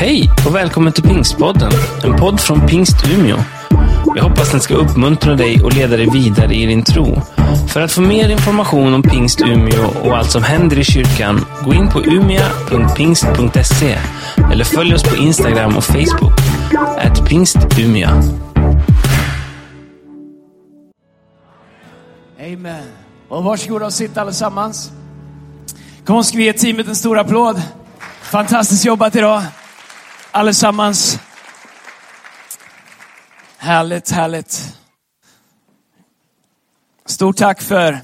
Hej och välkommen till Pingstpodden, en podd från Pingst Umeå. Jag hoppas den ska uppmuntra dig och leda dig vidare i din tro. För att få mer information om Pingst Umeå och allt som händer i kyrkan, gå in på umia.pingst.se eller följ oss på Instagram och Facebook, at pingstumia. Amen. Och varsågoda och sitta allesammans. Kom och ska vi ge teamet en stor applåd. Fantastiskt jobbat idag. Allesammans. Härligt, härligt. Stort tack för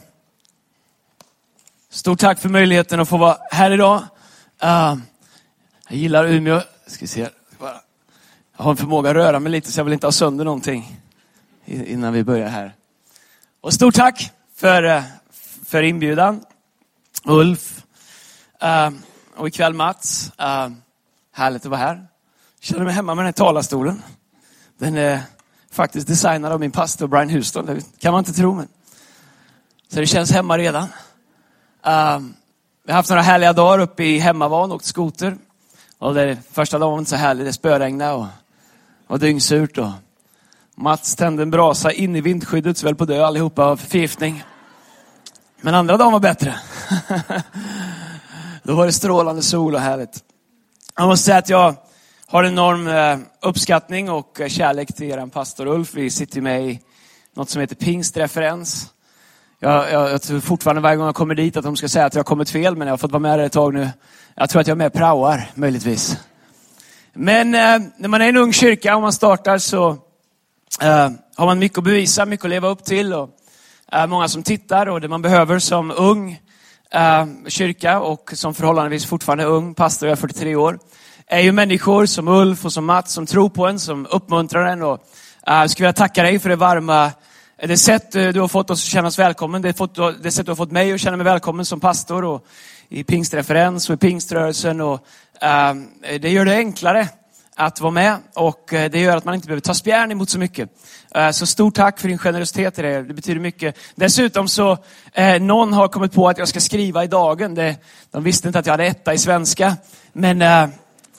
Stort tack för möjligheten att få vara här idag. Uh, jag gillar Umeå. Ska se. Jag har en förmåga att röra mig lite så jag vill inte ha sönder någonting innan vi börjar här. Och stort tack för, eh, för inbjudan. Ulf. Uh, och ikväll Mats. Uh, härligt att vara här. Känner mig hemma med den här talarstolen. Den är faktiskt designad av min pastor Brian Houston. Det kan man inte tro. Men. Så det känns hemma redan. Ehm, uh, vi har haft några härliga dagar uppe i Hemmavan och åkt skoter. Och det, första dagen var inte så härlig. Det spöregnade och, och dyngsurt. Och Mats tände en brasa in i vindskyddet så väl på dö allihopa av förgiftning. Men andra dagen var bättre. Då var det strålande sol och härligt. Jag måste säga att jag har enorm eh, uppskattning och eh, kärlek till er pastor Ulf. Vi sitter med i något som heter pingstreferens. Jag, jag, jag tror fortfarande varje gång jag kommer dit att de ska säga att jag har kommit fel, men jag har fått vara med ett tag nu. Jag tror att jag är med praoar, möjligtvis. Men eh, när man är en ung kyrka och man startar så eh, har man mycket att bevisa, mycket att leva upp till. Och, eh, många som tittar och det man behöver som ung eh, kyrka och som förhållandevis fortfarande ung pastor, jag är 43 år, är ju människor som Ulf och som Mats som tror på en, som uppmuntrar en. Och, uh, jag skulle vilja tacka dig för det varma, eh, det sätt eh, du har fått oss att känna oss välkommen, det, fått, det sätt du har fått mig att känna mig välkommen som pastor och i pingstreferens och i pingströrelsen. Och, uh, det gör det enklare att vara med och det gör att man inte behöver ta spjärn emot så mycket. Så stort tack för din generositet i det. Det betyder mycket. Dessutom så, eh, någon har kommit på att jag ska skriva i dagen. Det, de visste inte att jag hade etta i svenska. Men eh,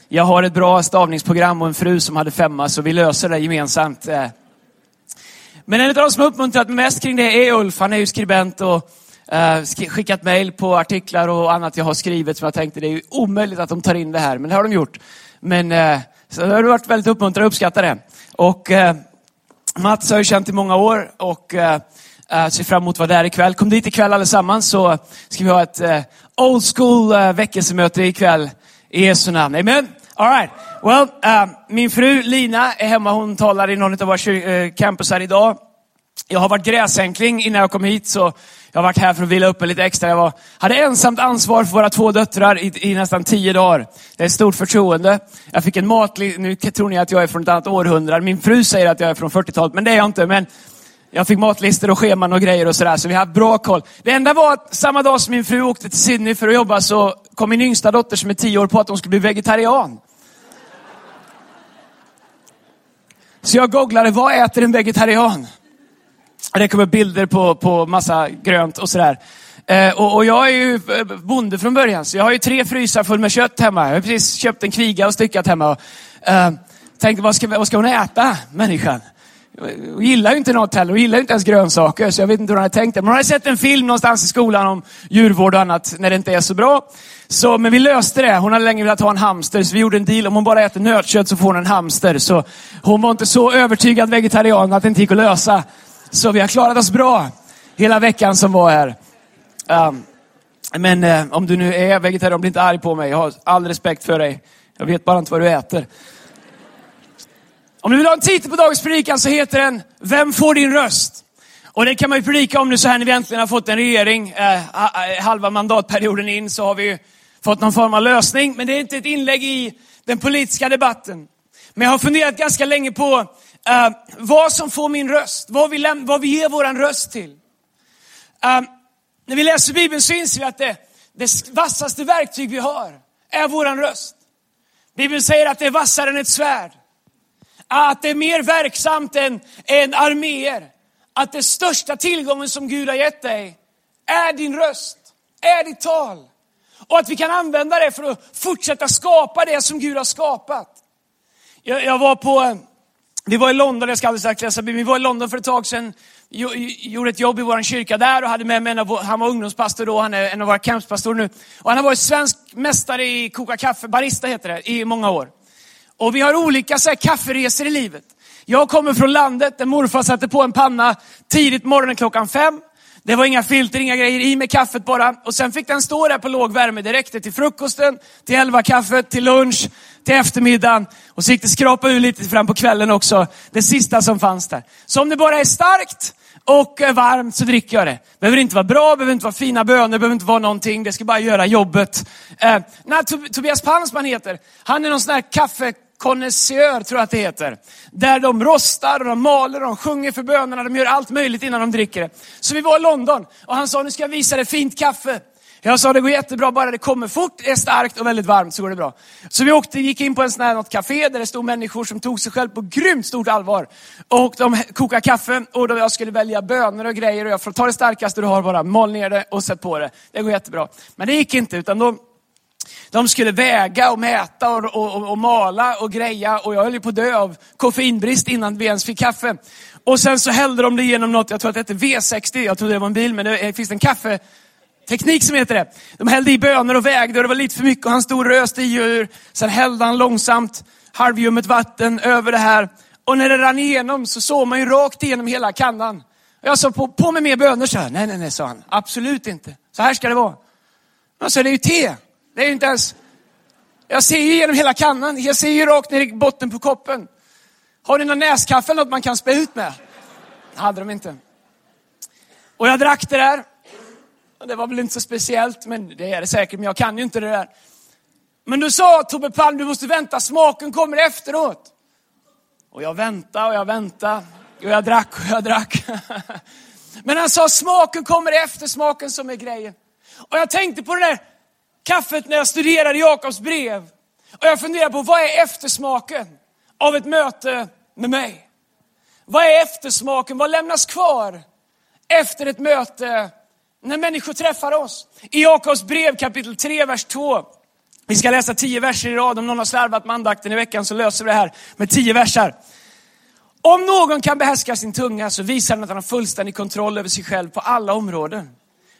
jag har ett bra stavningsprogram och en fru som hade femma, så vi löser det gemensamt. Eh. Men en av de som har uppmuntrat mig mest kring det är Ulf. Han är ju skribent och eh, skickat mejl på artiklar och annat jag har skrivit som jag tänkte det är ju omöjligt att de tar in det här, men det har de gjort. Men eh, så det har varit väldigt uppmuntrande och uppskattat det. Och Mats har jag känt i många år och uh, ser fram emot att vara där ikväll. Kom dit ikväll allesammans så ska vi ha ett old school uh, väckelsemöte ikväll i Jesu namn. Amen. All right. Well, uh, min fru Lina är hemma. Hon talar i någon av våra eh, campusar idag. Jag har varit gräsänkling innan jag kom hit, så jag har varit här för att vila upp mig lite extra. Jag var, hade ensamt ansvar för våra två döttrar i, i nästan tio dagar. Det är ett stort förtroende. Jag fick en matlista, nu tror ni att jag är från ett annat århundrade. Min fru säger att jag är från 40-talet, men det är jag inte. Men jag fick matlistor och scheman och grejer och sådär, så vi har bra koll. Det enda var att samma dag som min fru åkte till Sydney för att jobba så kom min yngsta dotter som är tio år på att hon skulle bli vegetarian. Så jag googlade, vad äter en vegetarian? Det kommer bilder på, på massa grönt och sådär. Eh, och, och, jag är ju eh, bonde från början, så jag har ju tre frysar full med kött hemma. Jag har precis köpt en kviga och styckat hemma. Och, eh, tänkte, vad ska, vad ska hon äta, människan? Hon gillar ju inte något heller, hon gillar ju inte ens grönsaker, så jag vet inte hur hon hade tänkt det. Men hon hade sett en film någonstans i skolan om djurvård och annat, när det inte är så bra. Så, men vi löste det. Hon hade länge velat ha en hamster, så vi gjorde en deal. Om hon bara äter nötkött så får hon en hamster. Så hon var inte så övertygad vegetarian att det inte gick att lösa. Så vi har klarat oss bra hela veckan som var här. Um, men uh, om du nu är vegetarian, bli inte arg på mig. Jag har all respekt för dig. Jag vet bara inte vad du äter. Om du vill ha en titel på dagens predikan så heter den Vem får din röst? Och det kan man ju predika om nu så här när vi äntligen har fått en regering. Eh, eh halva mandatperioden in så har vi fått någon form av lösning. Men det är inte ett inlägg i den politiska debatten. Men jag har funderat ganska länge på eh, vad som får min röst. Vad vi, vad vi ger våran röst till. Eh, när vi läser Bibeln så inser vi att det, det vassaste verktyg vi har är våran röst. Bibeln säger att det är vassare än ett svärd att det är mer verksamt än, än arméer. Att den största tillgången som Gud har gett dig är din röst, är ditt tal. Och att vi kan använda det för att fortsätta skapa det som Gud har skapat. Jag, jag var på, eh, vi var i London, jag ska alldeles strax läsa vi var i London för ett tag sedan, gjorde ett jobb i vår kyrka där och hade med mig en av, han var ungdomspastor då, han är en av våra campspastorer nu. Och han har varit svensk mästare i koka kaffe, barista heter det, i många år. Och vi har olika så här, kafferesor i livet. Jag kommer från landet där morfar satte på en panna tidigt morgonen klockan fem. Det var inga filter, inga grejer, i med kaffet bara. Och sen fick den stå där på låg värme. Det räckte till frukosten, till elva kaffet, till lunch, till eftermiddagen. Och så gick det skrapa ur lite fram på kvällen också. Det sista som fanns där. Så om det bara är starkt och eh, varmt så dricker jag det. Behöver inte vara bra, behöver inte vara fina bönor, behöver inte vara någonting. Det ska bara göra jobbet. Eh, när Tobias Palmsman heter, han är någon sån här kaffe konnässör tror jag att det heter. Där de rostar, och de maler, och de sjunger för bönerna, de gör allt möjligt innan de dricker det. Så vi var i London och han sa, nu ska jag visa dig fint kaffe. Jag sa, det går jättebra, bara det kommer fort, är starkt och väldigt varmt så går det bra. Så vi åkte, gick in på en sån här, något café där det stod människor som tog sig själv på grymt stort allvar. Och de kokade kaffe och då jag skulle välja bönor och grejer och jag får ta det starkaste du har bara, mal ner det och sätt på det. Det går jättebra. Men det gick inte, utan de de skulle väga och mäta och, och, och, mala och greja och jag höll ju på att dö av koffeinbrist innan vi ens fick kaffe. Och sen så hällde de det genom något, jag tror att det hette V60, jag trodde det var en bil, men det finns en kaffeteknik som heter det. De hällde i bönor och vägde och det var lite för mycket och han stod och röste i ur. Sen hällde han långsamt halvljummet vatten över det här. Och när det rann igenom så såg man ju rakt igenom hela kannan. Jag sa, på, på med mer bönor, så här. Nej, nej, nej, sa han. Absolut inte. Så här ska det vara. Jag sa, det är ju te. Det är ju inte ens... Jag ser ju genom hela kannan. Jag ser ju rakt ner i botten på koppen. Har ni någon näskaffe eller något man kan spä ut med? Det hade de inte. Och jag drack det där. Det var väl inte så speciellt, men det är det säkert, men jag kan ju inte det där. Men du sa Tobbe Palm, du måste vänta, smaken kommer efteråt. Och jag väntade och jag väntade. Och jag drack och jag drack. Men han sa, smaken kommer efter smaken som är grejen. Och jag tänkte på det där kaffet när jag studerade Jakobs brev. Och jag funderar på vad är eftersmaken av ett möte med mig? Vad är eftersmaken? Vad lämnas kvar efter ett möte när människor träffar oss? I Jakobs brev kapitel 3, vers 2. Vi ska läsa tio verser i rad. Om någon har slarvat med andakten i veckan så löser vi det här med tio verser. Om någon kan behärska sin tunga så visar han att han har fullständig kontroll över sig själv på alla områden.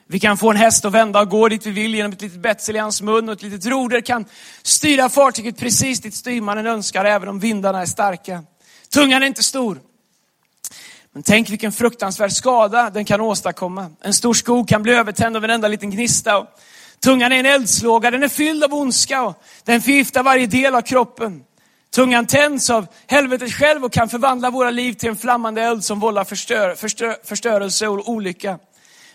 Vi kan få en häst att vända och gå dit vi vill genom ett litet betsel i hans mun och ett litet roder kan styra fartyget precis dit styrmannen önskar även om vindarna är starka. Tungan är inte stor. Men tänk vilken fruktansvärd skada den kan åstadkomma. En stor skog kan bli övertänd av en enda liten gnista. Tungan är en eldslåga, den är fylld av ondska och den förgiftar varje del av kroppen. Tungan tänds av helvetet själv och kan förvandla våra liv till en flammande eld som vållar förstör, förstör, förstörelse och olycka.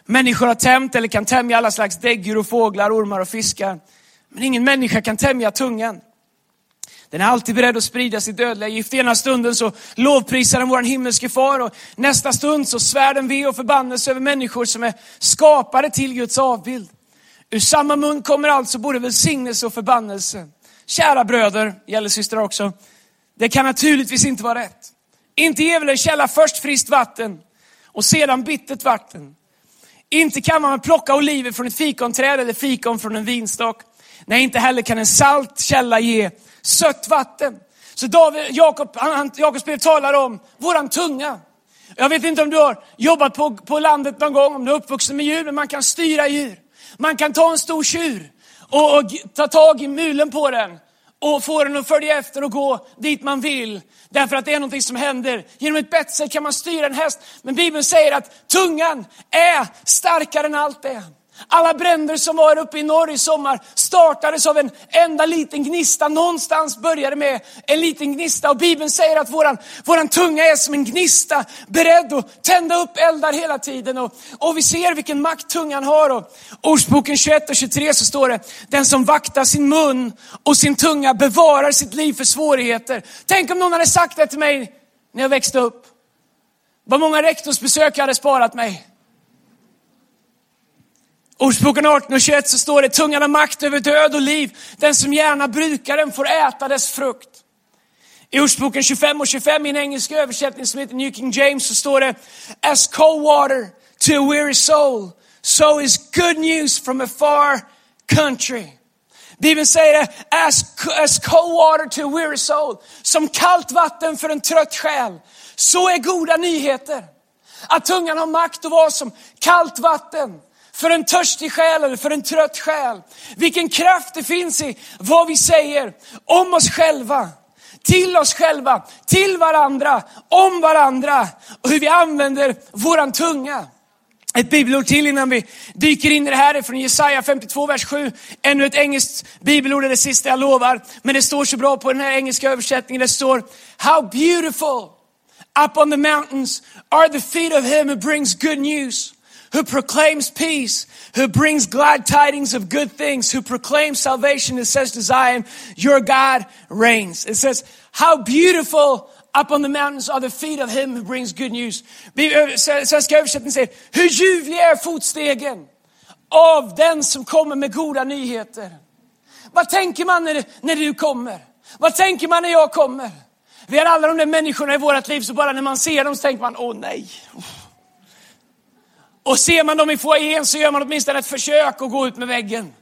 Människor har tämt eller kan tämja alla slags däggdjur och fåglar, ormar och fiskar. Men ingen människa kan tämja tungan. Den är alltid beredd att sprida sitt dödliga gift. Ena stunden så lovprisar den vår himmelske far och nästa stund så svär den ve och förbannelse över människor som är skapade till Guds avbild. Ur samma mun kommer alltså både välsignelse och förbannelse. Kära bröder, gäller systrar också, det kan naturligtvis inte vara rätt. Inte ge väl en källa först friskt vatten och sedan bittert vatten. Inte kan man plocka oliver från ett fikonträd eller fikon från en vinstock. Nej, inte heller kan en salt källa ge sött vatten. Så David, Jakob, han, Jakobs brev talar om våran tunga. Jag vet inte om du har jobbat på, på landet någon gång, om du är uppvuxen med djur, men man kan styra djur. Man kan ta en stor tjur och, och ta tag i mulen på den och få den att följa efter och gå dit man vill. Därför att det är någonting som händer. Genom ett betsel kan man styra en häst. Men Bibeln säger att tungan är starkare än allt det. Alla bränder som var uppe i norr i sommar startades av en enda liten gnista. Någonstans började med en liten gnista och Bibeln säger att våran, våran tunga är som en gnista, beredd att tända upp eldar hela tiden. Och, och vi ser vilken makt tungan har. Och Ordsboken 21 och 23 så står det, den som vaktar sin mun och sin tunga bevarar sitt liv för svårigheter. Tänk om någon hade sagt det till mig när jag växte upp. Vad många rektorsbesök jag hade sparat mig. Ordspråken 18 och 21 så står det, tungan har makt över död och liv. Den som gärna brukar den får äta dess frukt. I Ordspråken 25 och 25 i en engelsk översättning som heter New King James så står det, as cold water to a weary soul, so is good news from a far country. Bibeln säger det, as, as cold water to a weary soul. Som kallt vatten för en trött själ. Så är goda nyheter. Att tungan har makt att vara som kallt vatten för en törstig själ eller för en trött själ. Vilken kraft det finns i vad vi säger om oss själva, till oss själva, till varandra, om varandra och hur vi använder våran tunga. Ett bibelord till innan vi dyker in i det här är från Jesaja 52, vers 7. Ännu ett engelskt bibelord, är det sista jag lovar. Men det står så bra på den här engelska översättningen. Det står, How beautiful up on the mountains are the feet of him who brings good news. Who proclaims peace, who brings glad tidings of good things, who proclaims salvation and says to Zion, your God reigns. It says, how beautiful Up on the mountains are the feet of him who brings good news. Uh, Svenska översättningen säger, hur ljuvliga är fotstegen av den som kommer med goda nyheter. Vad tänker man när, när du kommer? Vad tänker man när jag kommer? Vi har alla de där människorna i vårt liv, så bara när man ser dem så tänker man, åh nej. Och ser man dem i foajén så gör man åtminstone ett försök att gå ut med väggen.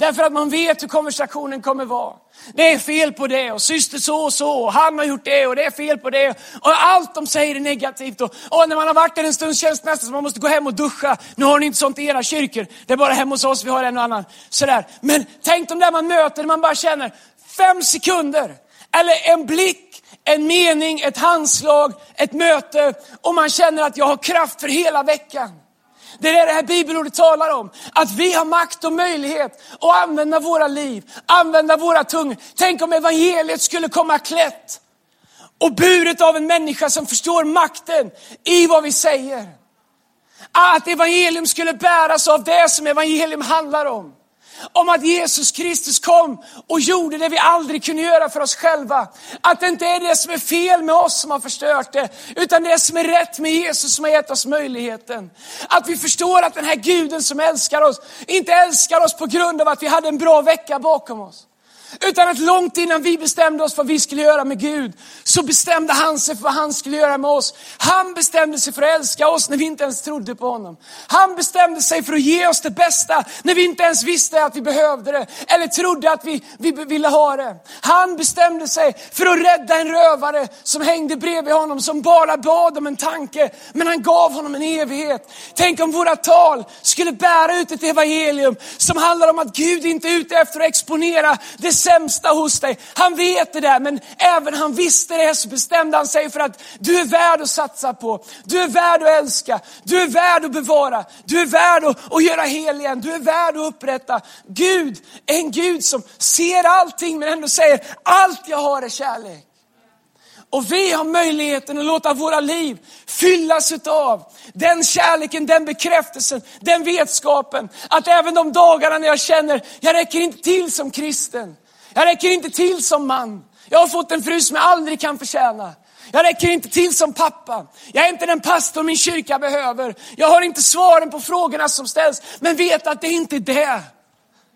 Därför att man vet hur konversationen kommer vara. Det är fel på det och syster så och så och han har gjort det och det är fel på det. Och allt de säger är negativt. Och, och när man har varit där en stund känns det nästan som man måste gå hem och duscha. Nu har ni inte sånt i era kyrkor. Det är bara hemma hos oss vi har en och annan. Sådär. Men tänk de där man möter, man bara känner fem sekunder. Eller en blick, en mening, ett handslag, ett möte. Och man känner att jag har kraft för hela veckan. Det är det det här bibelordet talar om. Att vi har makt och möjlighet att använda våra liv, använda våra tungor. Tänk om evangeliet skulle komma klätt och buret av en människa som förstår makten i vad vi säger. Att evangelium skulle bäras av det som evangelium handlar om om att Jesus Kristus kom och gjorde det vi aldrig kunde göra för oss själva. Att det inte är det som är fel med oss som har förstört det, utan det som är rätt med Jesus som har gett oss möjligheten. Att vi förstår att den här guden som älskar oss, inte älskar oss på grund av att vi hade en bra vecka bakom oss. Utan att långt innan vi bestämde oss för vad vi skulle göra med Gud, så bestämde han sig för vad han skulle göra med oss. Han bestämde sig för att älska oss när vi inte ens trodde på honom. Han bestämde sig för att ge oss det bästa när vi inte ens visste att vi behövde det, eller trodde att vi, vi ville ha det. Han bestämde sig för att rädda en rövare som hängde bredvid honom, som bara bad om en tanke, men han gav honom en evighet. Tänk om våra tal skulle bära ut ett evangelium som handlar om att Gud inte är ute efter att exponera det sämsta hos dig. Han vet det där, men även han visste det så bestämde han sig för att du är värd att satsa på. Du är värd att älska, du är värd att bevara, du är värd att, att göra hel igen, du är värd att upprätta. Gud är en Gud som ser allting men ändå säger, allt jag har är kärlek. Och vi har möjligheten att låta våra liv fyllas av den kärleken, den bekräftelsen, den vetskapen. Att även de dagarna när jag känner, jag räcker inte till som kristen. Jag räcker inte till som man. Jag har fått en fru som jag aldrig kan förtjäna. Jag räcker inte till som pappa. Jag är inte den pastor min kyrka behöver. Jag har inte svaren på frågorna som ställs. Men vet att det är inte det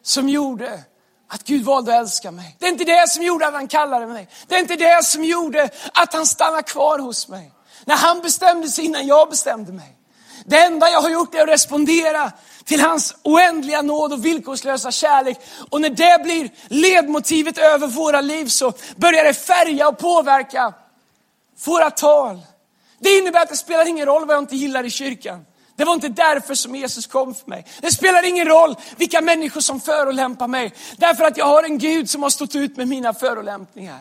som gjorde att Gud valde att älska mig. Det är inte det som gjorde att han kallade mig. Det är inte det som gjorde att han stannade kvar hos mig. När han bestämde sig innan jag bestämde mig. Det enda jag har gjort är att respondera till hans oändliga nåd och villkorslösa kärlek. Och när det blir ledmotivet över våra liv så börjar det färga och påverka våra tal. Det innebär att det spelar ingen roll vad jag inte gillar i kyrkan. Det var inte därför som Jesus kom för mig. Det spelar ingen roll vilka människor som förolämpar mig. Därför att jag har en Gud som har stått ut med mina förolämpningar.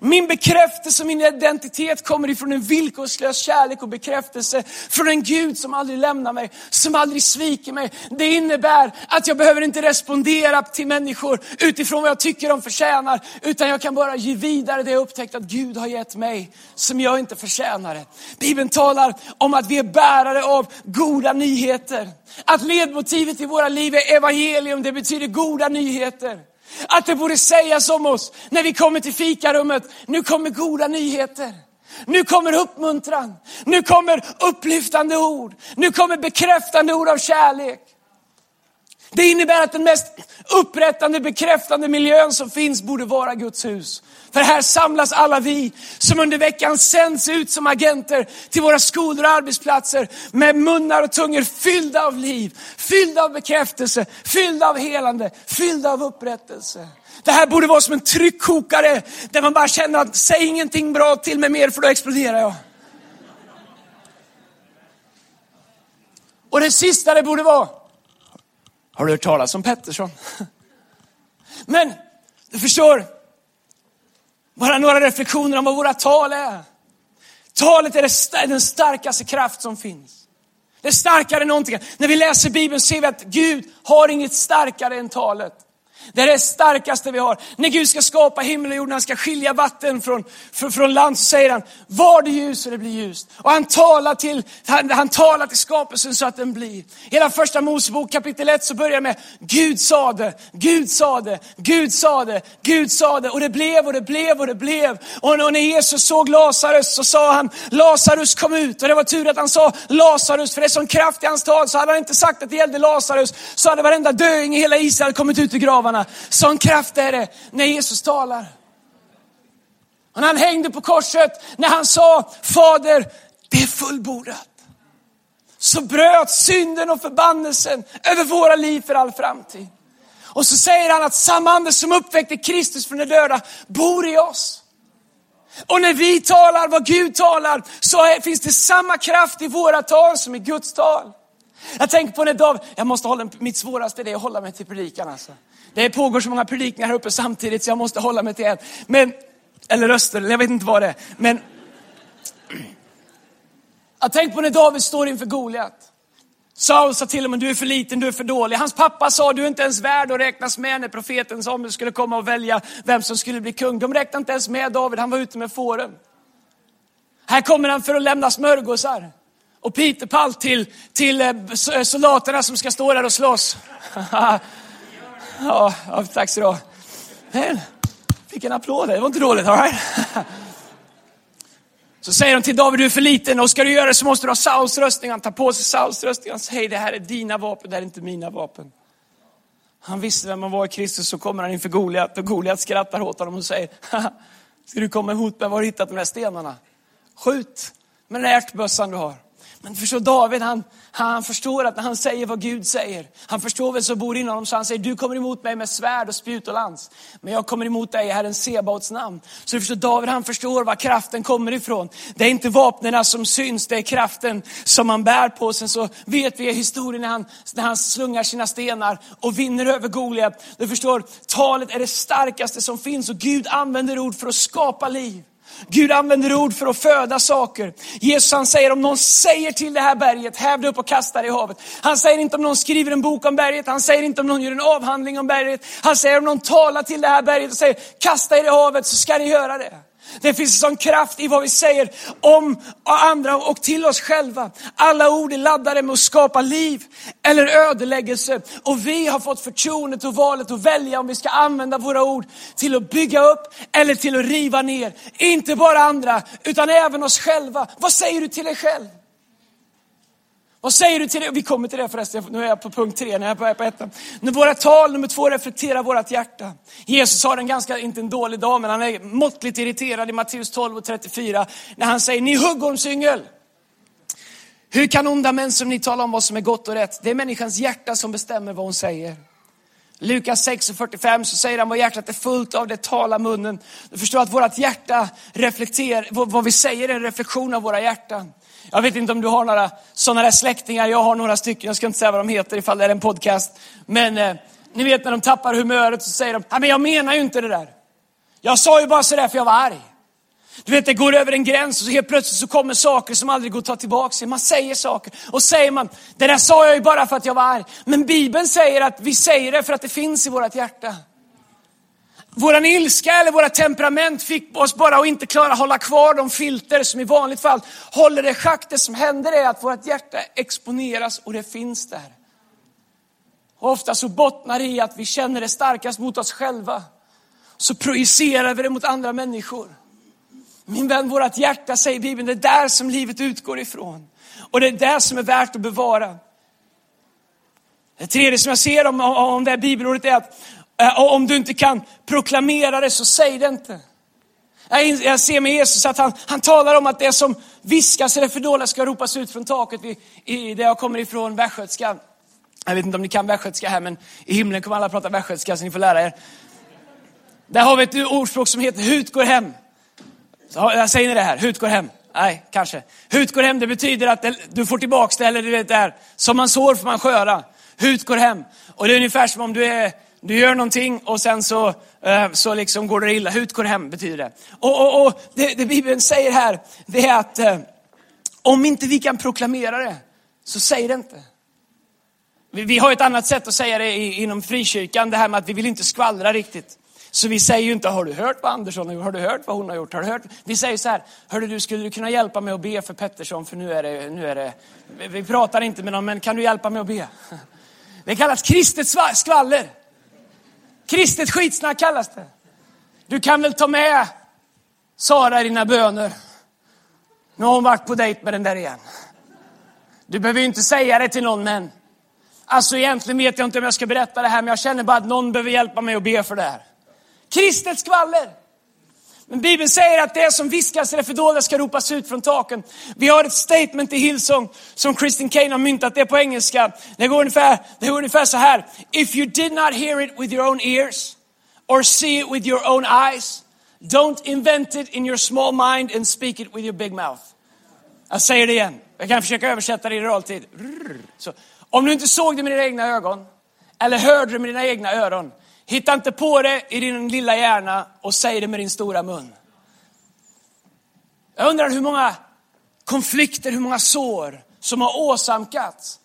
Min bekräftelse, min identitet kommer ifrån en villkorslös kärlek och bekräftelse från en Gud som aldrig lämnar mig, som aldrig sviker mig. Det innebär att jag behöver inte respondera till människor utifrån vad jag tycker de förtjänar, utan jag kan bara ge vidare det jag upptäckt att Gud har gett mig, som jag inte förtjänar. Bibeln talar om att vi är bärare av goda nyheter. Att ledmotivet i våra liv är evangelium, det betyder goda nyheter. Att det borde sägas om oss när vi kommer till fikarummet, nu kommer goda nyheter. Nu kommer uppmuntran, nu kommer upplyftande ord, nu kommer bekräftande ord av kärlek. Det innebär att den mest upprättande, bekräftande miljön som finns borde vara Guds hus. För här samlas alla vi som under veckan sänds ut som agenter till våra skolor och arbetsplatser med munnar och tungor fyllda av liv, fyllda av bekräftelse, fyllda av helande, fyllda av upprättelse. Det här borde vara som en tryckkokare där man bara känner att säg ingenting bra till mig mer för då exploderar jag. Och det sista det borde vara, har du hört talas om Pettersson? Men du förstår, bara några reflektioner om vad våra tal är. Talet är den starkaste kraft som finns. Det är starkare än någonting. När vi läser Bibeln ser vi att Gud har inget starkare än talet. Det är det starkaste vi har. När Gud ska skapa himmel och jord, när han ska skilja vatten från, från, från land, så säger han, var det ljus och det blir ljust. Och han talar, till, han, han talar till skapelsen så att den blir. Hela första Mosebok kapitel 1 så börjar med, Gud sade, Gud sade, Gud sade, Gud sade. Och det blev och det blev och det blev. Och när Jesus såg Lazarus så sa han, Lazarus kom ut. Och det var tur att han sa Lazarus, för det är sån kraft i hans tal. Så hade han inte sagt att det gällde Lazarus, så hade varenda döing i hela Israel kommit ut ur graven läpparna. Sån kraft är det när Jesus talar. Och när han hängde på korset, när han sa, Fader, det är fullbordat. Så bröt synden och förbannelsen över våra liv för all framtid. Och så säger han att samma ande som uppväckte Kristus från de döda bor i oss. Och när vi talar vad Gud talar så finns det samma kraft i våra tal som i Guds tal. Jag tänker på när David, jag måste hålla, mitt svåraste det är att hålla mig till predikan alltså. Det pågår så många predikningar här uppe samtidigt så jag måste hålla mig till en. Men, eller röster, jag vet inte vad det är. Men jag tänk på när David står inför Goliat. Saul sa till honom, du är för liten, du är för dålig. Hans pappa sa, du är inte ens värd att räknas med när profeten Samuel skulle komma och välja vem som skulle bli kung. De räknade inte ens med David, han var ute med fåren. Här kommer han för att lämna smörgåsar och pitepalt till, till eh, eh, soldaterna som ska stå där och slåss. Ja, ja tack så du Fick en applåd det var inte dåligt. All right? Så säger de till David, du är för liten och ska du göra det så måste du ha Sauls röstning. Han tar på sig Sauls röstning. Han säger, det här är dina vapen, det här är inte mina vapen. Han visste vem han var i Kristus, så kommer han inför Goliat och Goliat skrattar åt honom och säger, ska du komma ihop med var du hittat de där stenarna? Skjut med den ärtbössan du har. Men förstår David, han, han förstår att när han säger vad Gud säger, han förstår vem som bor inom honom, så han säger, du kommer emot mig med svärd och spjut och lans. Men jag kommer emot dig i Herren Sebaots namn. Så du förstår, David han förstår var kraften kommer ifrån. Det är inte vapnen som syns, det är kraften som man bär på. Sen så vet vi historien när han, när han slungar sina stenar och vinner över Goliat. Du förstår, talet är det starkaste som finns och Gud använder ord för att skapa liv. Gud använder ord för att föda saker. Jesus han säger om någon säger till det här berget, häv det upp och kasta det i havet. Han säger inte om någon skriver en bok om berget, han säger inte om någon gör en avhandling om berget. Han säger om någon talar till det här berget och säger, kasta er i havet så ska ni göra det. Det finns en sån kraft i vad vi säger om andra och till oss själva. Alla ord är laddade med att skapa liv eller ödeläggelse. Och vi har fått förtroendet och valet att välja om vi ska använda våra ord till att bygga upp eller till att riva ner. Inte bara andra, utan även oss själva. Vad säger du till dig själv? Vad säger du till det? Vi kommer till det förresten, nu är jag på punkt tre, när jag är på ettan. Nu våra tal, nummer två, reflekterar vårt hjärta. Jesus har en ganska, inte en dålig dag, men han är måttligt irriterad i Matteus 12 och 34, när han säger, ni huggormsyngel. Hur kan onda män som ni talar om vad som är gott och rätt? Det är människans hjärta som bestämmer vad hon säger. Lukas 6 och 45 så säger han vad hjärtat är fullt av, det talar munnen. Du förstår att vårt hjärta reflekterar, vad vi säger är en reflektion av våra hjärtan. Jag vet inte om du har några sådana där släktingar, jag har några stycken, jag ska inte säga vad de heter ifall det är en podcast. Men eh, ni vet när de tappar humöret så säger de, men jag menar ju inte det där. Jag sa ju bara sådär för jag var arg. Du vet, det går över en gräns och så helt plötsligt så kommer saker som aldrig går att ta tillbaka Man säger saker och säger man, det där sa jag ju bara för att jag var arg. Men Bibeln säger att vi säger det för att det finns i vårt hjärta. Våran ilska eller våra temperament fick oss bara att inte klara att hålla kvar de filter som i vanligt fall håller det schack. Det som händer är att vårt hjärta exponeras och det finns där. Och ofta så bottnar det i att vi känner det starkast mot oss själva. Så projicerar vi det mot andra människor. Min vän, vårt hjärta säger Bibeln, det är där som livet utgår ifrån. Och det är det som är värt att bevara. Det tredje som jag ser om, om det här bibelordet är att Eh, och om du inte kan proklamera det så säg det inte. Jag ser med Jesus att han, han talar om att det som viskas i det fördolda ska ropas ut från taket vid, i, där jag kommer ifrån, västgötska. Jag vet inte om ni kan västgötska här, men i himlen kommer alla prata västgötska så ni får lära er. Där har vi ett ordspråk som heter hut går hem. Så, säger ni det här? Hut går hem? Nej, kanske. Hut går hem, det betyder att du får tillbaks det, eller du vet där, som man sår får man sköra. Hut går hem. Och det är ungefär som om du, är, du gör någonting och sen så, eh, så liksom går det illa. Hut går hem betyder det. Och, och, och det, det Bibeln säger här, det är att eh, om inte vi kan proklamera det, så säg det inte. Vi, vi har ett annat sätt att säga det inom frikyrkan, det här med att vi vill inte skvallra riktigt. Så vi säger ju inte, har du hört vad Andersson har gjort? Har du hört vad hon har gjort? Har du hört? Vi säger så här, hörru du, skulle du kunna hjälpa mig att be för Pettersson? För nu är det, nu är det, vi pratar inte med någon, men kan du hjälpa mig att be? Det kallas kristet skvaller. Kristet skitsnack kallas det. Du kan väl ta med Sara i dina böner. Nu har hon varit på dejt med den där igen. Du behöver ju inte säga det till någon, men alltså egentligen vet jag inte om jag ska berätta det här, men jag känner bara att någon behöver hjälpa mig att be för det här. Kristet skvaller. Men Bibeln säger att det som viskas i det fördolda ska ropas ut från taken. Vi har ett statement i Hillsong som Kristin Kane har myntat, det på engelska. Det går, ungefär, det går ungefär så här. If you did not hear it with your own ears or see it with your own eyes, don't invent it in your small mind and speak it with your big mouth. Jag säger det igen. Jag kan försöka översätta det i realtid. Så, om du inte såg det med dina egna ögon, eller hörde det med dina egna öron, Hitta inte på det i din lilla hjärna och säg det med din stora mun. Jag undrar hur många konflikter, hur många sår som har åsamkats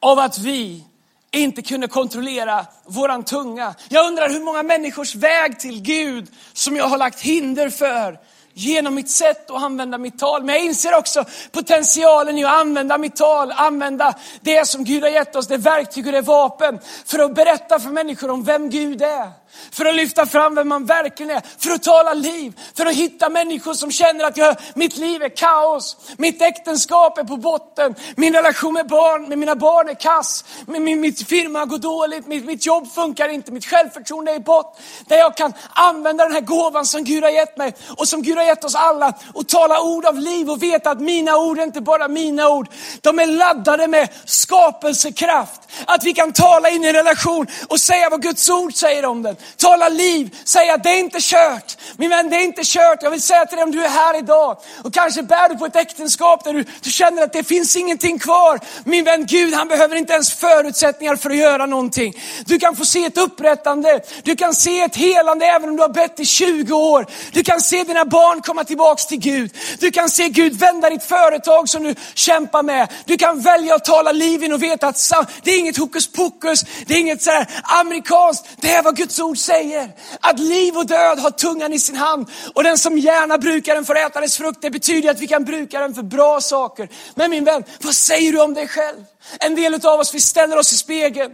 av att vi inte kunde kontrollera våran tunga. Jag undrar hur många människors väg till Gud som jag har lagt hinder för genom mitt sätt att använda mitt tal. Men jag inser också potentialen i att använda mitt tal, använda det som Gud har gett oss, det verktyg och det vapen, för att berätta för människor om vem Gud är. För att lyfta fram vem man verkligen är, för att tala liv, för att hitta människor som känner att jag, mitt liv är kaos, mitt äktenskap är på botten, min relation med, barn, med mina barn är kass, min, min, mitt firma går dåligt, mitt, mitt jobb funkar inte, mitt självförtroende är i bott. Där jag kan använda den här gåvan som Gud har gett mig och som Gud har gett oss alla och tala ord av liv och veta att mina ord är inte bara mina ord, de är laddade med skapelsekraft. Att vi kan tala in i en relation och säga vad Guds ord säger om den. Tala liv, säga att det är inte kört. Min vän, det är inte kört. Jag vill säga till dig om du är här idag och kanske bär du på ett äktenskap där du, du känner att det finns ingenting kvar. Min vän, Gud han behöver inte ens förutsättningar för att göra någonting. Du kan få se ett upprättande, du kan se ett helande även om du har bett i 20 år. Du kan se dina barn komma tillbaks till Gud. Du kan se Gud vända ditt företag som du kämpar med. Du kan välja att tala liv in och veta att det är inget hokus pokus, det är inget så här amerikanskt, det här var Guds ord säger. Att liv och död har tungan i sin hand och den som gärna brukar den får äta dess frukt. Det betyder att vi kan bruka den för bra saker. Men min vän, vad säger du om dig själv? En del av oss, vi ställer oss i spegeln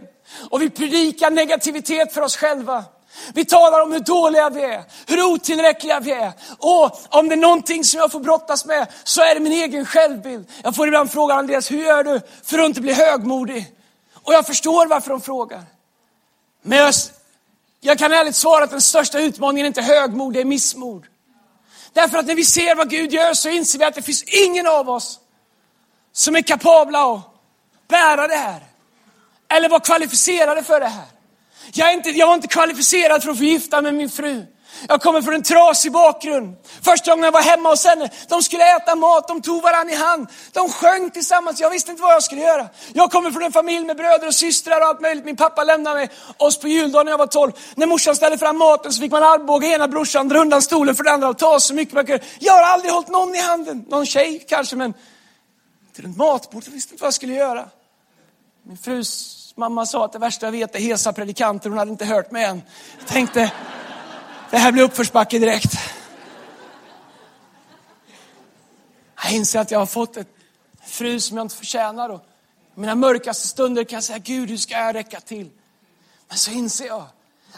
och vi predikar negativitet för oss själva. Vi talar om hur dåliga vi är, hur otillräckliga vi är. Och om det är någonting som jag får brottas med så är det min egen självbild. Jag får ibland frågan, Andreas, hur gör du för att inte bli högmodig? Och jag förstår varför de frågar. Men jag, jag kan ärligt svara att den största utmaningen är inte högmod, det är missmod. Därför att när vi ser vad Gud gör så inser vi att det finns ingen av oss som är kapabla att bära det här. Eller vara kvalificerade för det här. Jag, är inte, jag var inte kvalificerad för att få gifta med min fru. Jag kommer från en trasig bakgrund. Första gången jag var hemma hos henne, de skulle äta mat, de tog varandra i hand. De sjöng tillsammans, jag visste inte vad jag skulle göra. Jag kommer från en familj med bröder och systrar och allt möjligt. Min pappa lämnade mig, oss på juldagen när jag var 12. När morsan ställde fram maten så fick man armbåga ena brorsan, dra undan stolen för den andra och ta så mycket man kunde. Jag har aldrig hållit någon i handen. Någon tjej kanske, men till ett matbord, jag visste inte vad jag skulle göra. Min frus mamma sa att det värsta jag vet är hesa predikanter, hon hade inte hört mig än. Jag tänkte, det här blir uppförsbacke direkt. Jag inser att jag har fått ett fru som jag inte förtjänar. Och I mina mörkaste stunder kan jag säga, Gud hur ska jag räcka till? Men så inser jag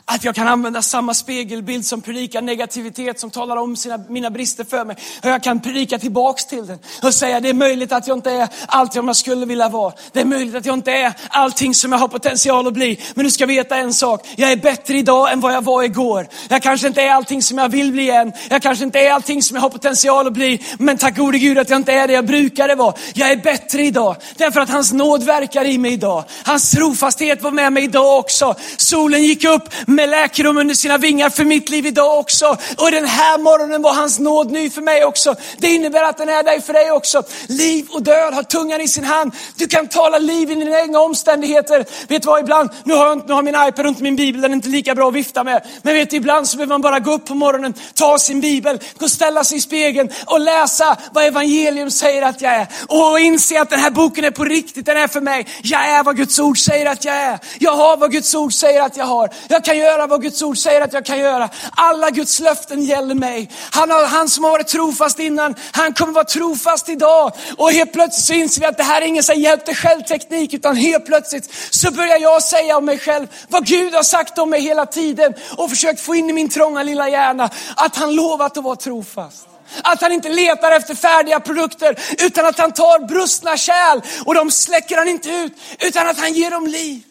att jag kan använda samma spegelbild som predikar negativitet, som talar om sina, mina brister för mig. Och jag kan predika tillbaks till den och säga det är möjligt att jag inte är allt jag skulle vilja vara. Det är möjligt att jag inte är allting som jag har potential att bli. Men du ska veta en sak, jag är bättre idag än vad jag var igår. Jag kanske inte är allting som jag vill bli än. Jag kanske inte är allting som jag har potential att bli. Men tack gode Gud att jag inte är det jag brukade vara. Jag är bättre idag. Därför att hans nåd verkar i mig idag. Hans trofasthet var med mig idag också. Solen gick upp med läkedom under sina vingar för mitt liv idag också. Och den här morgonen var hans nåd ny för mig också. Det innebär att den är där för dig också. Liv och död har tungan i sin hand. Du kan tala liv i dina egna omständigheter. Vet du vad, ibland, nu har, jag, nu har min iPad runt min bibel, den är inte lika bra att vifta med. Men vet du, ibland så behöver man bara gå upp på morgonen, ta sin bibel, gå och ställa sig i spegeln och läsa vad evangelium säger att jag är. Och inse att den här boken är på riktigt, den är för mig. Jag är vad Guds ord säger att jag är. Jag har vad Guds ord säger att jag har. Jag kan göra vad Guds ord säger att jag kan göra. Alla Guds löften gäller mig. Han, har, han som har varit trofast innan, han kommer vara trofast idag. Och helt plötsligt så inser vi att det här är ingen så hjälp dig själv teknik, utan helt plötsligt så börjar jag säga om mig själv vad Gud har sagt om mig hela tiden och försökt få in i min trånga lilla hjärna att han lovat att vara trofast. Att han inte letar efter färdiga produkter utan att han tar brustna kärl och de släcker han inte ut utan att han ger dem liv.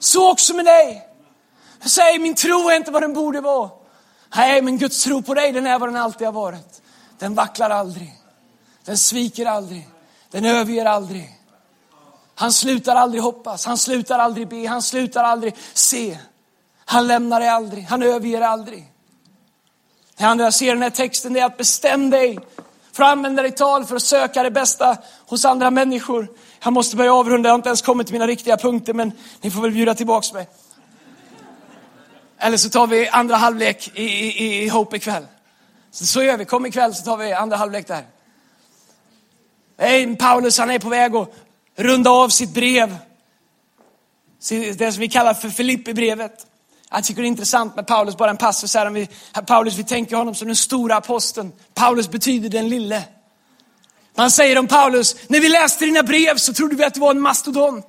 Så också med dig. Säg min tro är inte vad den borde vara. Nej, men Guds tro på dig den är vad den alltid har varit. Den vacklar aldrig. Den sviker aldrig. Den överger aldrig. Han slutar aldrig hoppas, han slutar aldrig be, han slutar aldrig se. Han lämnar dig aldrig, han överger aldrig. Det andra jag ser i den här texten det är att bestäm dig för att använda ditt tal för att söka det bästa hos andra människor. Jag måste börja avrunda, jag har inte ens kommit till mina riktiga punkter men ni får väl bjuda tillbaks mig. Eller så tar vi andra halvlek i, i, i Hope ikväll. Så, så gör vi, kom ikväll så tar vi andra halvlek där. Hey, Paulus han är på väg att runda av sitt brev. Det som vi kallar för Filippi-brevet. Jag tycker det är intressant med Paulus, bara en passus här. Vi, Paulus, vi tänker honom som den stora aposteln. Paulus betyder den lille. Man säger om Paulus, när vi läste dina brev så trodde vi att du var en mastodont.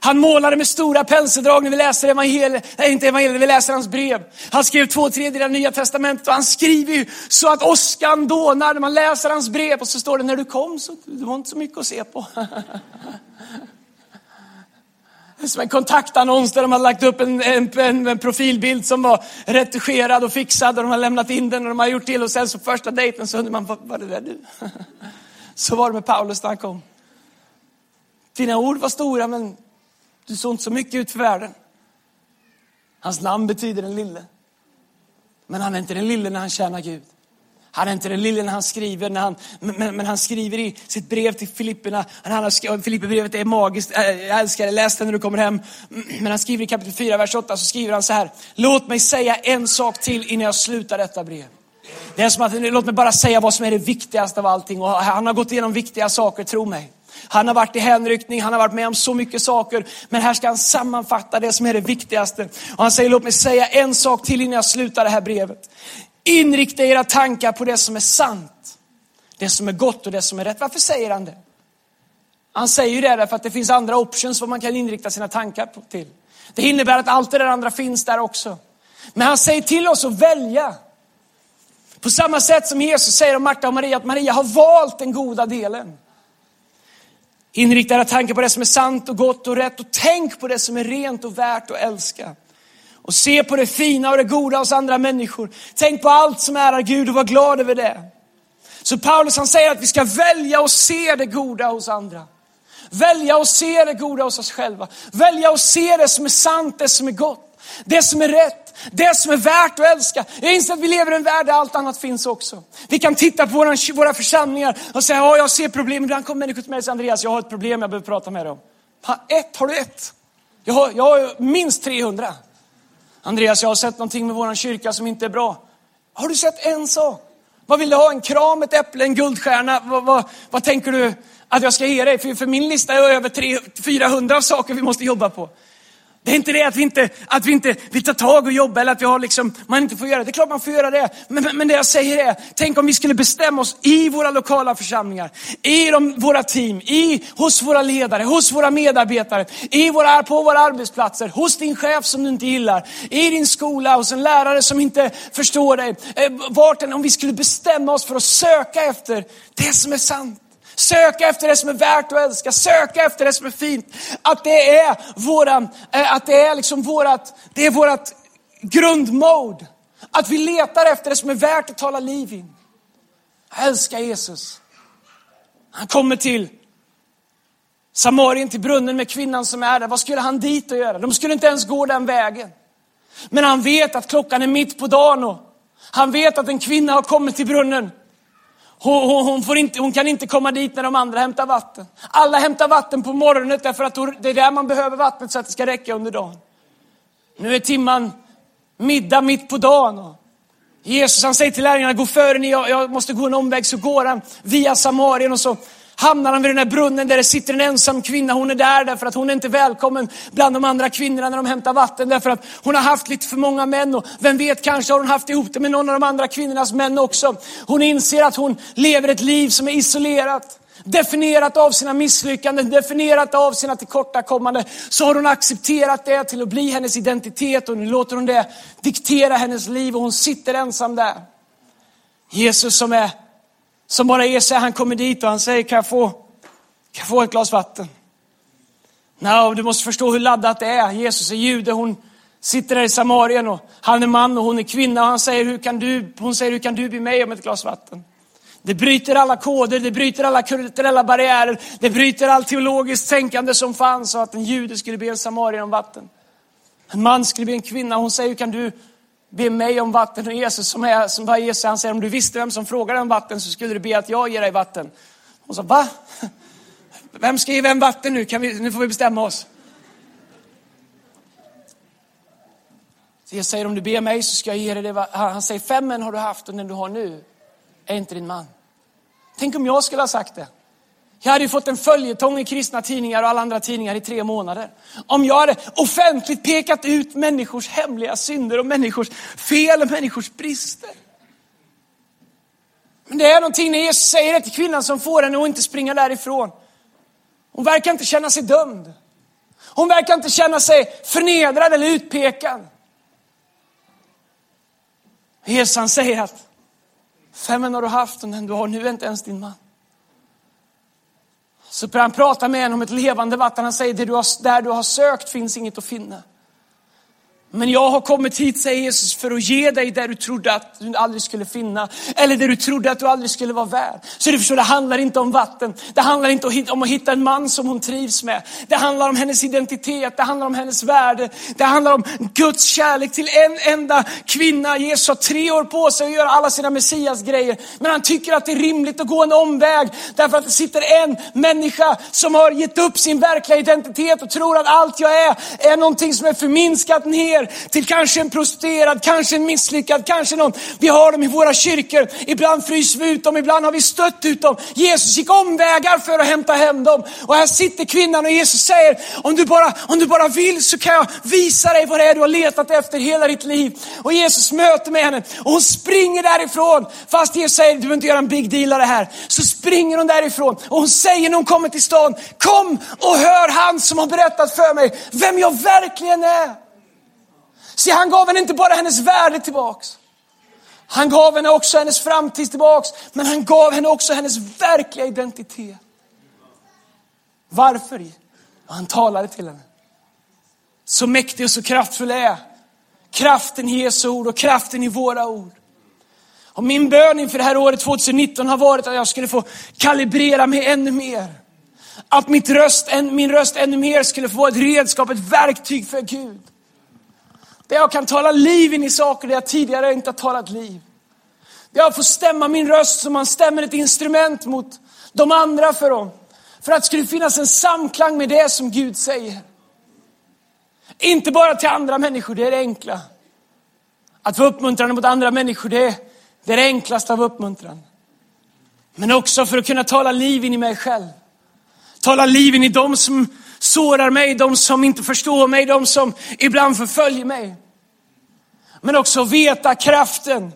Han målade med stora penseldrag när vi läser evangeliet, nej inte evangeliet, när vi läser hans brev. Han skrev två tredjedelar av nya testamentet och han skriver ju så att åskan dånar när man läser hans brev och så står det när du kom så det var inte så mycket att se på. Det är som en kontaktannons där de har lagt upp en, en, en, profilbild som var retuscherad och fixad och de har lämnat in den och de har gjort till och sen så första dejten så undrar man, var det där du? Så var det med Paulus när han kom. Dina ord var stora men du såg inte så mycket ut för världen. Hans namn betyder den lille. Men han är inte den lille när han tjänar Gud. Han är inte den lille när han skriver, när han, men, men han skriver i sitt brev till Filipperna. Filipperbrevet är magiskt, jag älskar det, läs det när du kommer hem. Men han skriver i kapitel 4, vers 8, så skriver han så här. Låt mig säga en sak till innan jag slutar detta brev. Det är som att, låt mig bara säga vad som är det viktigaste av allting. Och han har gått igenom viktiga saker, tro mig. Han har varit i hänryckning, han har varit med om så mycket saker. Men här ska han sammanfatta det som är det viktigaste. Och han säger, låt mig säga en sak till innan jag slutar det här brevet. Inrikta era tankar på det som är sant. Det som är gott och det som är rätt. Varför säger han det? Han säger ju det därför att det finns andra options vad man kan inrikta sina tankar till. Det innebär att allt det där andra finns där också. Men han säger till oss att välja. På samma sätt som Jesus säger om Marta och Maria, att Maria har valt den goda delen. Inrikta era tankar på det som är sant och gott och rätt och tänk på det som är rent och värt att älska. Och se på det fina och det goda hos andra människor. Tänk på allt som ärar Gud och var glad över det. Så Paulus han säger att vi ska välja och se det goda hos andra. Välja och se det goda hos oss själva. Välja och se det som är sant, det som är gott, det som är rätt det som är värt att älska. Jag inser att vi lever i en värld där allt annat finns också. Vi kan titta på våra, våra församlingar och säga, ja jag ser problem. Ibland kommer människor till mig och säger, Andreas jag har ett problem jag behöver prata med dig om. Ha, ett, har du ett? Jag har, jag har minst 300. Andreas, jag har sett någonting med vår kyrka som inte är bra. Har du sett en sak? Vad vill du ha? En kram, ett äpple, en guldstjärna? Vad, vad, vad tänker du att jag ska ge dig? För, för min lista är över 300, 400 saker vi måste jobba på. Det är inte det att vi inte, att vi inte vill ta tag och jobba eller att vi har liksom, man inte får göra det. Det är klart man får göra det. Men, men, men det jag säger är, tänk om vi skulle bestämma oss i våra lokala församlingar, i de, våra team, i, hos våra ledare, hos våra medarbetare, i våra, på våra arbetsplatser, hos din chef som du inte gillar, i din skola, hos en lärare som inte förstår dig. Eh, vart än, om vi skulle bestämma oss för att söka efter det som är sant. Söka efter det som är värt att älska, söka efter det som är fint. Att det är våran, eh, att det är liksom vårat, det är vårat grundmode. Att vi letar efter det som är värt att tala liv in. Jag älskar Jesus. Han kommer till Samarien, till brunnen med kvinnan som är där. Vad skulle han dit och göra? De skulle inte ens gå den vägen. Men han vet att klockan är mitt på dagen och han vet att en kvinna har kommit till brunnen. Hon, hon, hon, får inte, hon kan inte komma dit när de andra hämtar vatten. Alla hämtar vatten på morgonen därför att det är där man behöver vattnet så att det ska räcka under dagen. Nu är timman middag mitt på dagen. Och Jesus han säger till lärjungarna, gå före ni, jag, jag måste gå en omväg. Så går han via Samarien och så hamnar han vid den här brunnen där det sitter en ensam kvinna. Hon är där därför att hon är inte välkommen bland de andra kvinnorna när de hämtar vatten. Därför att hon har haft lite för många män och vem vet, kanske har hon haft ihop det med någon av de andra kvinnornas män också. Hon inser att hon lever ett liv som är isolerat. Definierat av sina misslyckanden, definierat av sina tillkortakommanden. Så har hon accepterat det till att bli hennes identitet och nu låter hon det diktera hennes liv och hon sitter ensam där. Jesus som är som bara är så han kommer dit och han säger, kan jag få, kan jag få ett glas vatten? No, du måste förstå hur laddat det är. Jesus är jude, hon sitter där i Samarien och han är man och hon är kvinna och han säger, hur kan du, hon säger, hur kan du be mig om ett glas vatten? Det bryter alla koder, det bryter alla kulturella barriärer, det bryter allt teologiskt tänkande som fanns och att en jude skulle be en samarier om vatten. En man skulle be en kvinna, hon säger, hur kan du be mig om vatten och Jesus som, är, som var Jesus, han säger om du visste vem som frågar om vatten så skulle du be att jag ger dig vatten. Hon sa, va? Vem ska ge vem vatten nu? Kan vi, nu får vi bestämma oss. Så jag säger om du ber mig så ska jag ge dig det. Han säger fem män har du haft och den du har nu är inte din man. Tänk om jag skulle ha sagt det. Jag hade ju fått en följetong i kristna tidningar och alla andra tidningar i tre månader. Om jag hade offentligt pekat ut människors hemliga synder och människors fel och människors brister. Men det är någonting när Jesus säger det till kvinnan som får henne att inte springa därifrån. Hon verkar inte känna sig dömd. Hon verkar inte känna sig förnedrad eller utpekad. Jesus han säger att fem män har du haft och den du har nu är inte ens din man. Så börjar han prata med henne om ett levande vatten. Han säger, det du har, där du har sökt finns inget att finna. Men jag har kommit hit, säger Jesus, för att ge dig det du trodde att du aldrig skulle finna. Eller det du trodde att du aldrig skulle vara värd. Så du förstår, det handlar inte om vatten. Det handlar inte om att hitta en man som hon trivs med. Det handlar om hennes identitet, det handlar om hennes värde. Det handlar om Guds kärlek till en enda kvinna. Jesus har tre år på sig att göra alla sina Messias grejer. Men han tycker att det är rimligt att gå en omväg. Därför att det sitter en människa som har gett upp sin verkliga identitet och tror att allt jag är, är någonting som är förminskat ner till kanske en prostituerad, kanske en misslyckad, kanske någon. Vi har dem i våra kyrkor. Ibland fryser vi ut dem, ibland har vi stött ut dem. Jesus gick omvägar för att hämta hem dem. Och här sitter kvinnan och Jesus säger, om du bara, om du bara vill så kan jag visa dig vad det är du har letat efter hela ditt liv. Och Jesus möter med henne och hon springer därifrån. Fast Jesus säger, du behöver inte göra en big deal av det här. Så springer hon därifrån och hon säger när hon kommer till stan, kom och hör han som har berättat för mig vem jag verkligen är. Se, han gav henne inte bara hennes värde tillbaks. Han gav henne också hennes framtid tillbaks, men han gav henne också hennes verkliga identitet. Varför? Han talade till henne. Så mäktig och så kraftfull är kraften i Jesu ord och kraften i våra ord. Och min bön inför det här året 2019 har varit att jag skulle få kalibrera mig ännu mer. Att mitt röst, min röst ännu mer skulle få vara ett redskap, ett verktyg för Gud. Där jag kan tala liv in i saker där jag tidigare inte har talat liv. Där jag får stämma min röst som man stämmer ett instrument mot de andra för dem. För att det skulle finnas en samklang med det som Gud säger. Inte bara till andra människor, det är det enkla. Att vara uppmuntrande mot andra människor, det är det, är det enklaste av uppmuntran. Men också för att kunna tala liv in i mig själv. Tala liv in i dem som sårar mig, de som inte förstår mig, de som ibland förföljer mig. Men också veta kraften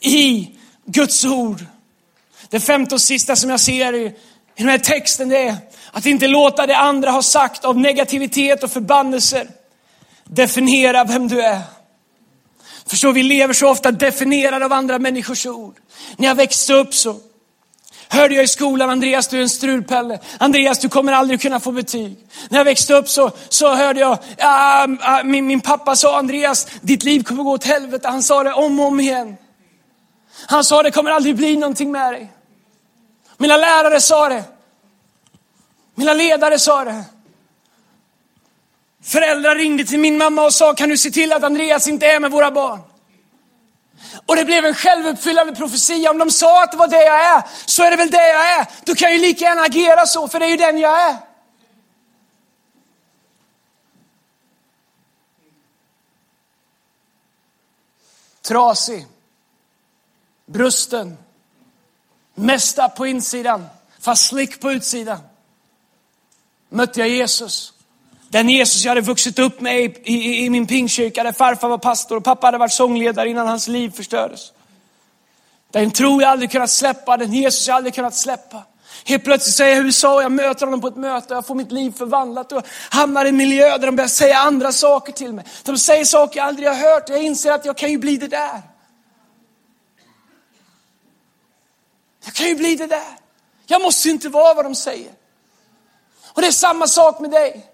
i Guds ord. Det femte och sista som jag ser i, i den här texten det är att inte låta det andra ha sagt av negativitet och förbannelser definiera vem du är. Förstår, vi lever så ofta definierade av andra människors ord. När jag växte upp så hörde jag i skolan, Andreas du är en strulpelle. Andreas du kommer aldrig kunna få betyg. När jag växte upp så, så hörde jag, ah, ah, min, min pappa sa Andreas, ditt liv kommer gå åt helvete. Han sa det om och om igen. Han sa det kommer aldrig bli någonting med dig. Mina lärare sa det. Mina ledare sa det. Föräldrar ringde till min mamma och sa, kan du se till att Andreas inte är med våra barn? Och det blev en självuppfyllande profetia. Om de sa att det var det jag är, så är det väl det jag är. Då kan jag ju lika gärna agera så, för det är ju den jag är. Trasig, brusten, mästa på insidan, fast slick på utsidan. Mötte jag Jesus. Den Jesus jag hade vuxit upp med i, i, i min pingkyrka, där farfar var pastor och pappa hade varit sångledare innan hans liv förstördes. Den tro jag aldrig kunnat släppa, den Jesus jag aldrig kunnat släppa. Helt plötsligt så är jag i USA och jag möter honom på ett möte och jag får mitt liv förvandlat och hamnar i en miljö där de börjar säga andra saker till mig. De säger saker jag aldrig har hört och jag inser att jag kan ju bli det där. Jag kan ju bli det där. Jag måste inte vara vad de säger. Och det är samma sak med dig.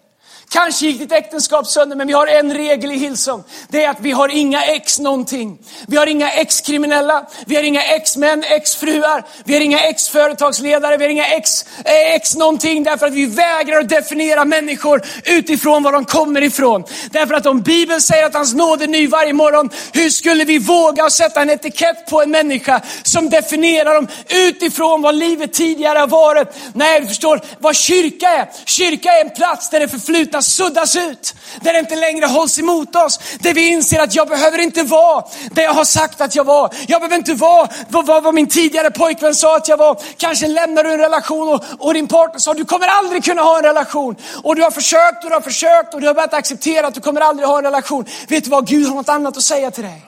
Kanske gick ditt äktenskap sönder, men vi har en regel i Hillsong. Det är att vi har inga ex någonting. Vi har inga ex-kriminella, vi har inga ex-män, ex-fruar, vi har inga ex-företagsledare, vi har inga ex, eh, ex någonting. Därför att vi vägrar att definiera människor utifrån var de kommer ifrån. Därför att om Bibeln säger att hans nåd är ny varje morgon, hur skulle vi våga sätta en etikett på en människa som definierar dem utifrån vad livet tidigare har varit? Nej, du förstår vad kyrka är. Kyrka är en plats där det förflutna förflutna suddas ut. Där det inte längre hålls emot oss. Där vi inser att jag behöver inte vara det jag har sagt att jag var. Jag behöver inte vara vad, vad, vad min tidigare pojkvän sa att jag var. Kanske lämnar du en relation och, och din partner sa du kommer aldrig kunna ha en relation. Och du har försökt och du har försökt och du har börjat acceptera att du kommer aldrig ha en relation. Vet du vad, Gud har något annat att säga till dig.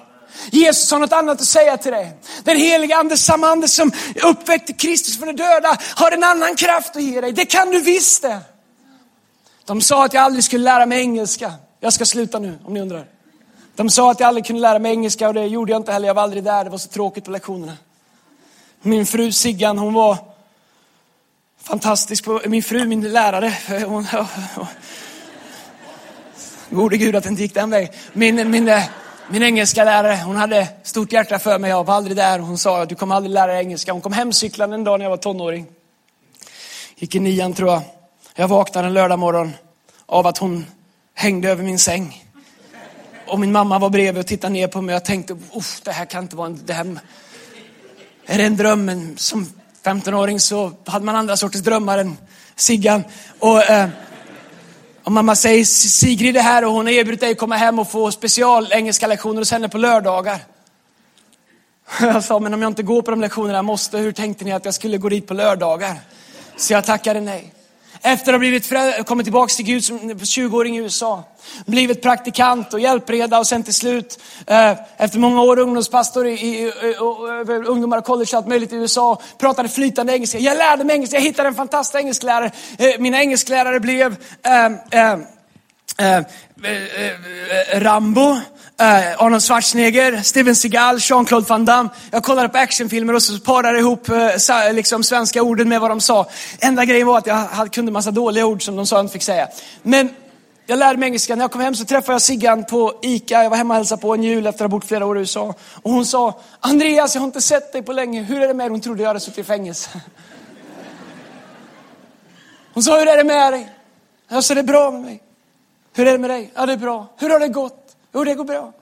Jesus har något annat att säga till dig. Den heliga ande, samma ande som uppväckte Kristus från de döda, har en annan kraft att ge dig. Det kan du visst det. De sa att jag aldrig skulle lära mig engelska. Jag ska sluta nu om ni undrar. De sa att jag aldrig kunde lära mig engelska och det gjorde jag inte heller. Jag var aldrig där. Det var så tråkigt på lektionerna. Min fru Siggan, hon var fantastisk. På, min fru, min lärare. Hon, Gode Gud att det inte gick den vägen. Min, min, min engelska lärare, hon hade stort hjärta för mig. Jag var aldrig där. Hon sa att du kommer aldrig lära dig engelska. Hon kom hem cyklande en dag när jag var tonåring. Gick i nian tror jag. Jag vaknade en lördag morgon av att hon hängde över min säng. Och min mamma var bredvid och tittade ner på mig. Jag tänkte, det här kan inte vara en... Det här, är det en dröm? Men som 15-åring så hade man andra sorters drömmar än Siggan. Och, eh, och mamma säger, Sigrid är här och hon har erbjudit dig att komma hem och få special engelska lektioner hos henne på lördagar. Jag sa, men om jag inte går på de lektionerna jag måste, hur tänkte ni att jag skulle gå dit på lördagar? Så jag tackade nej. Efter att ha blivit kommit tillbaka till Gud som 20-åring i USA. Blivit praktikant och hjälpreda och sen till slut, eh, efter många år ungdomspastor i, i, i, ungdomar och college allt möjligt i USA, pratade flytande engelska. Jag lärde mig engelska, jag hittade en fantastisk engelsklärare. Eh, mina engelsklärare blev eh, eh Eh, eh, eh, Rambo, eh, Arnold Schwarzenegger, Steven Seagal, Jean-Claude Van Damme. Jag kollade på actionfilmer och så parade ihop eh, liksom svenska orden med vad de sa. Enda grejen var att jag hade, kunde massa dåliga ord som de sa jag inte fick säga. Men jag lärde mig engelska. När jag kom hem så träffade jag Siggan på ICA. Jag var hemma och hälsade på en jul efter att ha bott flera år i USA. Och hon sa, Andreas jag har inte sett dig på länge. Hur är det med dig? Hon trodde jag hade suttit i fängelse. Hon sa, hur är det med dig? Jag sa, det är bra med mig. Hur är det med dig? Ja, det är bra. Hur har det gått? Jo, det går bra.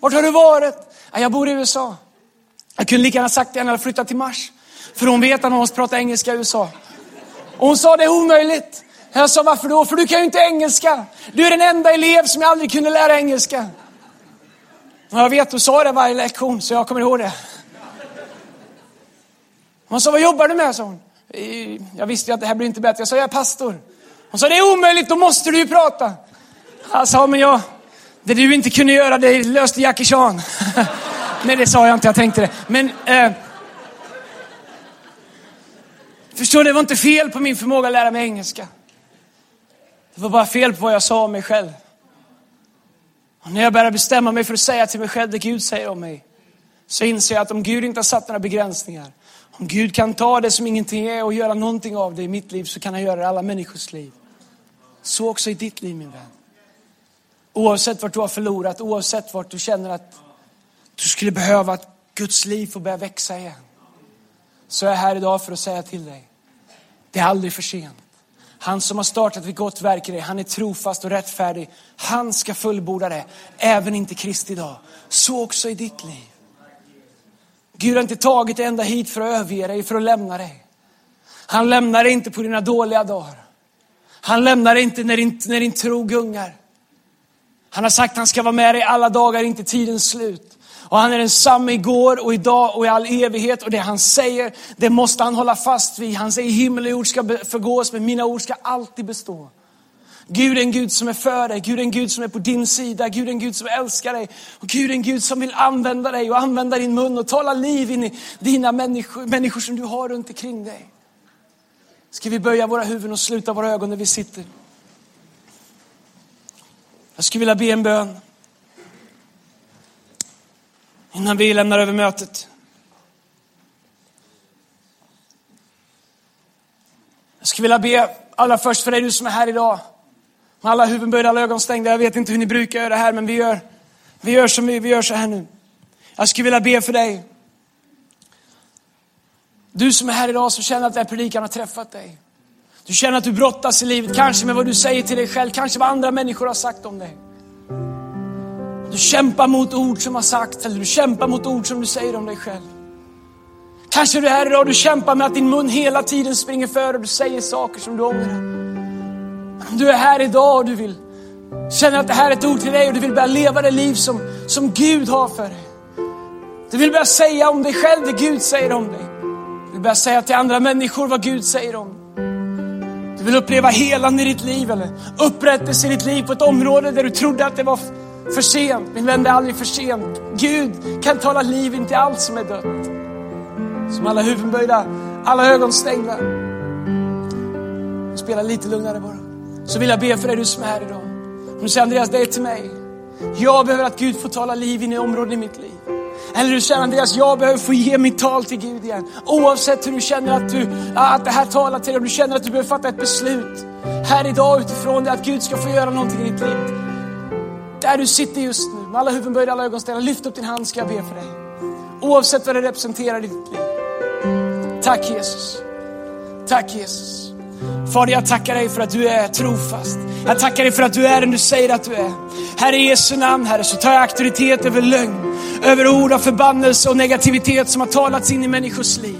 Vart har du varit? Ja, jag bor i USA. Jag kunde lika gärna sagt det när jag flyttat till Mars. För hon vet att hon måste prata engelska i USA. Och hon sa det är omöjligt. Jag sa varför då? För du kan ju inte engelska. Du är den enda elev som jag aldrig kunde lära engelska. Och jag vet, du sa det varje lektion så jag kommer ihåg det. Hon sa, vad jobbar du med? sa hon. Eh, jag visste ju att det här blir inte bättre. Jag sa, jag är pastor. Hon sa, det är omöjligt, då måste du ju prata. Han sa, men jag, det du inte kunde göra, det löste Jackie Chan. Nej, det sa jag inte, jag tänkte det. Men, eh, förstår du, det var inte fel på min förmåga att lära mig engelska. Det var bara fel på vad jag sa om mig själv. Och när jag började bestämma mig för att säga till mig själv det Gud säger om mig, så inser jag att om Gud inte har satt några begränsningar, om Gud kan ta det som ingenting är och göra någonting av det i mitt liv, så kan han göra det i alla människors liv. Så också i ditt liv min vän. Oavsett vart du har förlorat, oavsett vart du känner att du skulle behöva att Guds liv får börja växa igen. Så är jag här idag för att säga till dig, det är aldrig för sent. Han som har startat ett gott verk i dig, han är trofast och rättfärdig. Han ska fullborda det, även inte Kristi dag. Så också i ditt liv. Gud har inte tagit dig ända hit för att överge dig, för att lämna dig. Han lämnar dig inte på dina dåliga dagar. Han lämnar dig inte när din, när din tro gungar. Han har sagt att han ska vara med dig alla dagar, inte tidens slut. Och han är densamme igår och idag och i all evighet. Och det han säger, det måste han hålla fast vid. Han säger himmel och jord ska förgås, men mina ord ska alltid bestå. Gud är en Gud som är för dig, Gud är en Gud som är på din sida, Gud är en Gud som älskar dig. Och Gud är en Gud som vill använda dig och använda din mun och tala liv in i dina människor, människor som du har runt omkring dig. Ska vi böja våra huvuden och sluta våra ögon när vi sitter? Jag skulle vilja be en bön. Innan vi lämnar över mötet. Jag skulle vilja be allra först för dig du som är här idag. Med alla huvuden böjda, alla ögon stängda. Jag vet inte hur ni brukar göra det här, men vi gör, vi gör som vi, vi gör så här nu. Jag skulle vilja be för dig. Du som är här idag som känner att den här predikan har träffat dig. Du känner att du brottas i livet, kanske med vad du säger till dig själv, kanske vad andra människor har sagt om dig. Du kämpar mot ord som har sagts eller du kämpar mot ord som du säger om dig själv. Kanske du är här idag och du kämpar med att din mun hela tiden springer före och du säger saker som du ångrar. Om du är här idag och du vill känna att det här är ett ord till dig och du vill börja leva det liv som, som Gud har för dig. Du vill börja säga om dig själv det Gud säger om dig. Du vill börja säga till andra människor vad Gud säger om dig. Du vill uppleva helande i ditt liv eller upprättelse i ditt liv på ett område där du trodde att det var för sent. Min vän, det är aldrig för sent. Gud kan tala liv in till allt som är dött. Som alla huvuden böjda, alla ögon stängda. Spela lite lugnare bara. Så vill jag be för dig du som är här idag. Om du säger Andreas, det är till mig. Jag behöver att Gud får tala liv in i områden i mitt liv. Eller du känner Andreas, jag behöver få ge mitt tal till Gud igen. Oavsett hur du känner att, du, att det här talar till dig, om du känner att du behöver fatta ett beslut här idag utifrån det, att Gud ska få göra någonting i ditt liv. Där du sitter just nu, med alla huvuden böjda, alla ögon ställda, lyft upp din hand ska jag be för dig. Oavsett vad det representerar i ditt liv. Tack Jesus. Tack Jesus. Fader, jag tackar dig för att du är trofast. Jag tackar dig för att du är den du säger att du är. Herre i Jesu namn, Herre, så tar jag auktoritet över lögn, över ord av förbannelse och negativitet som har talats in i människors liv.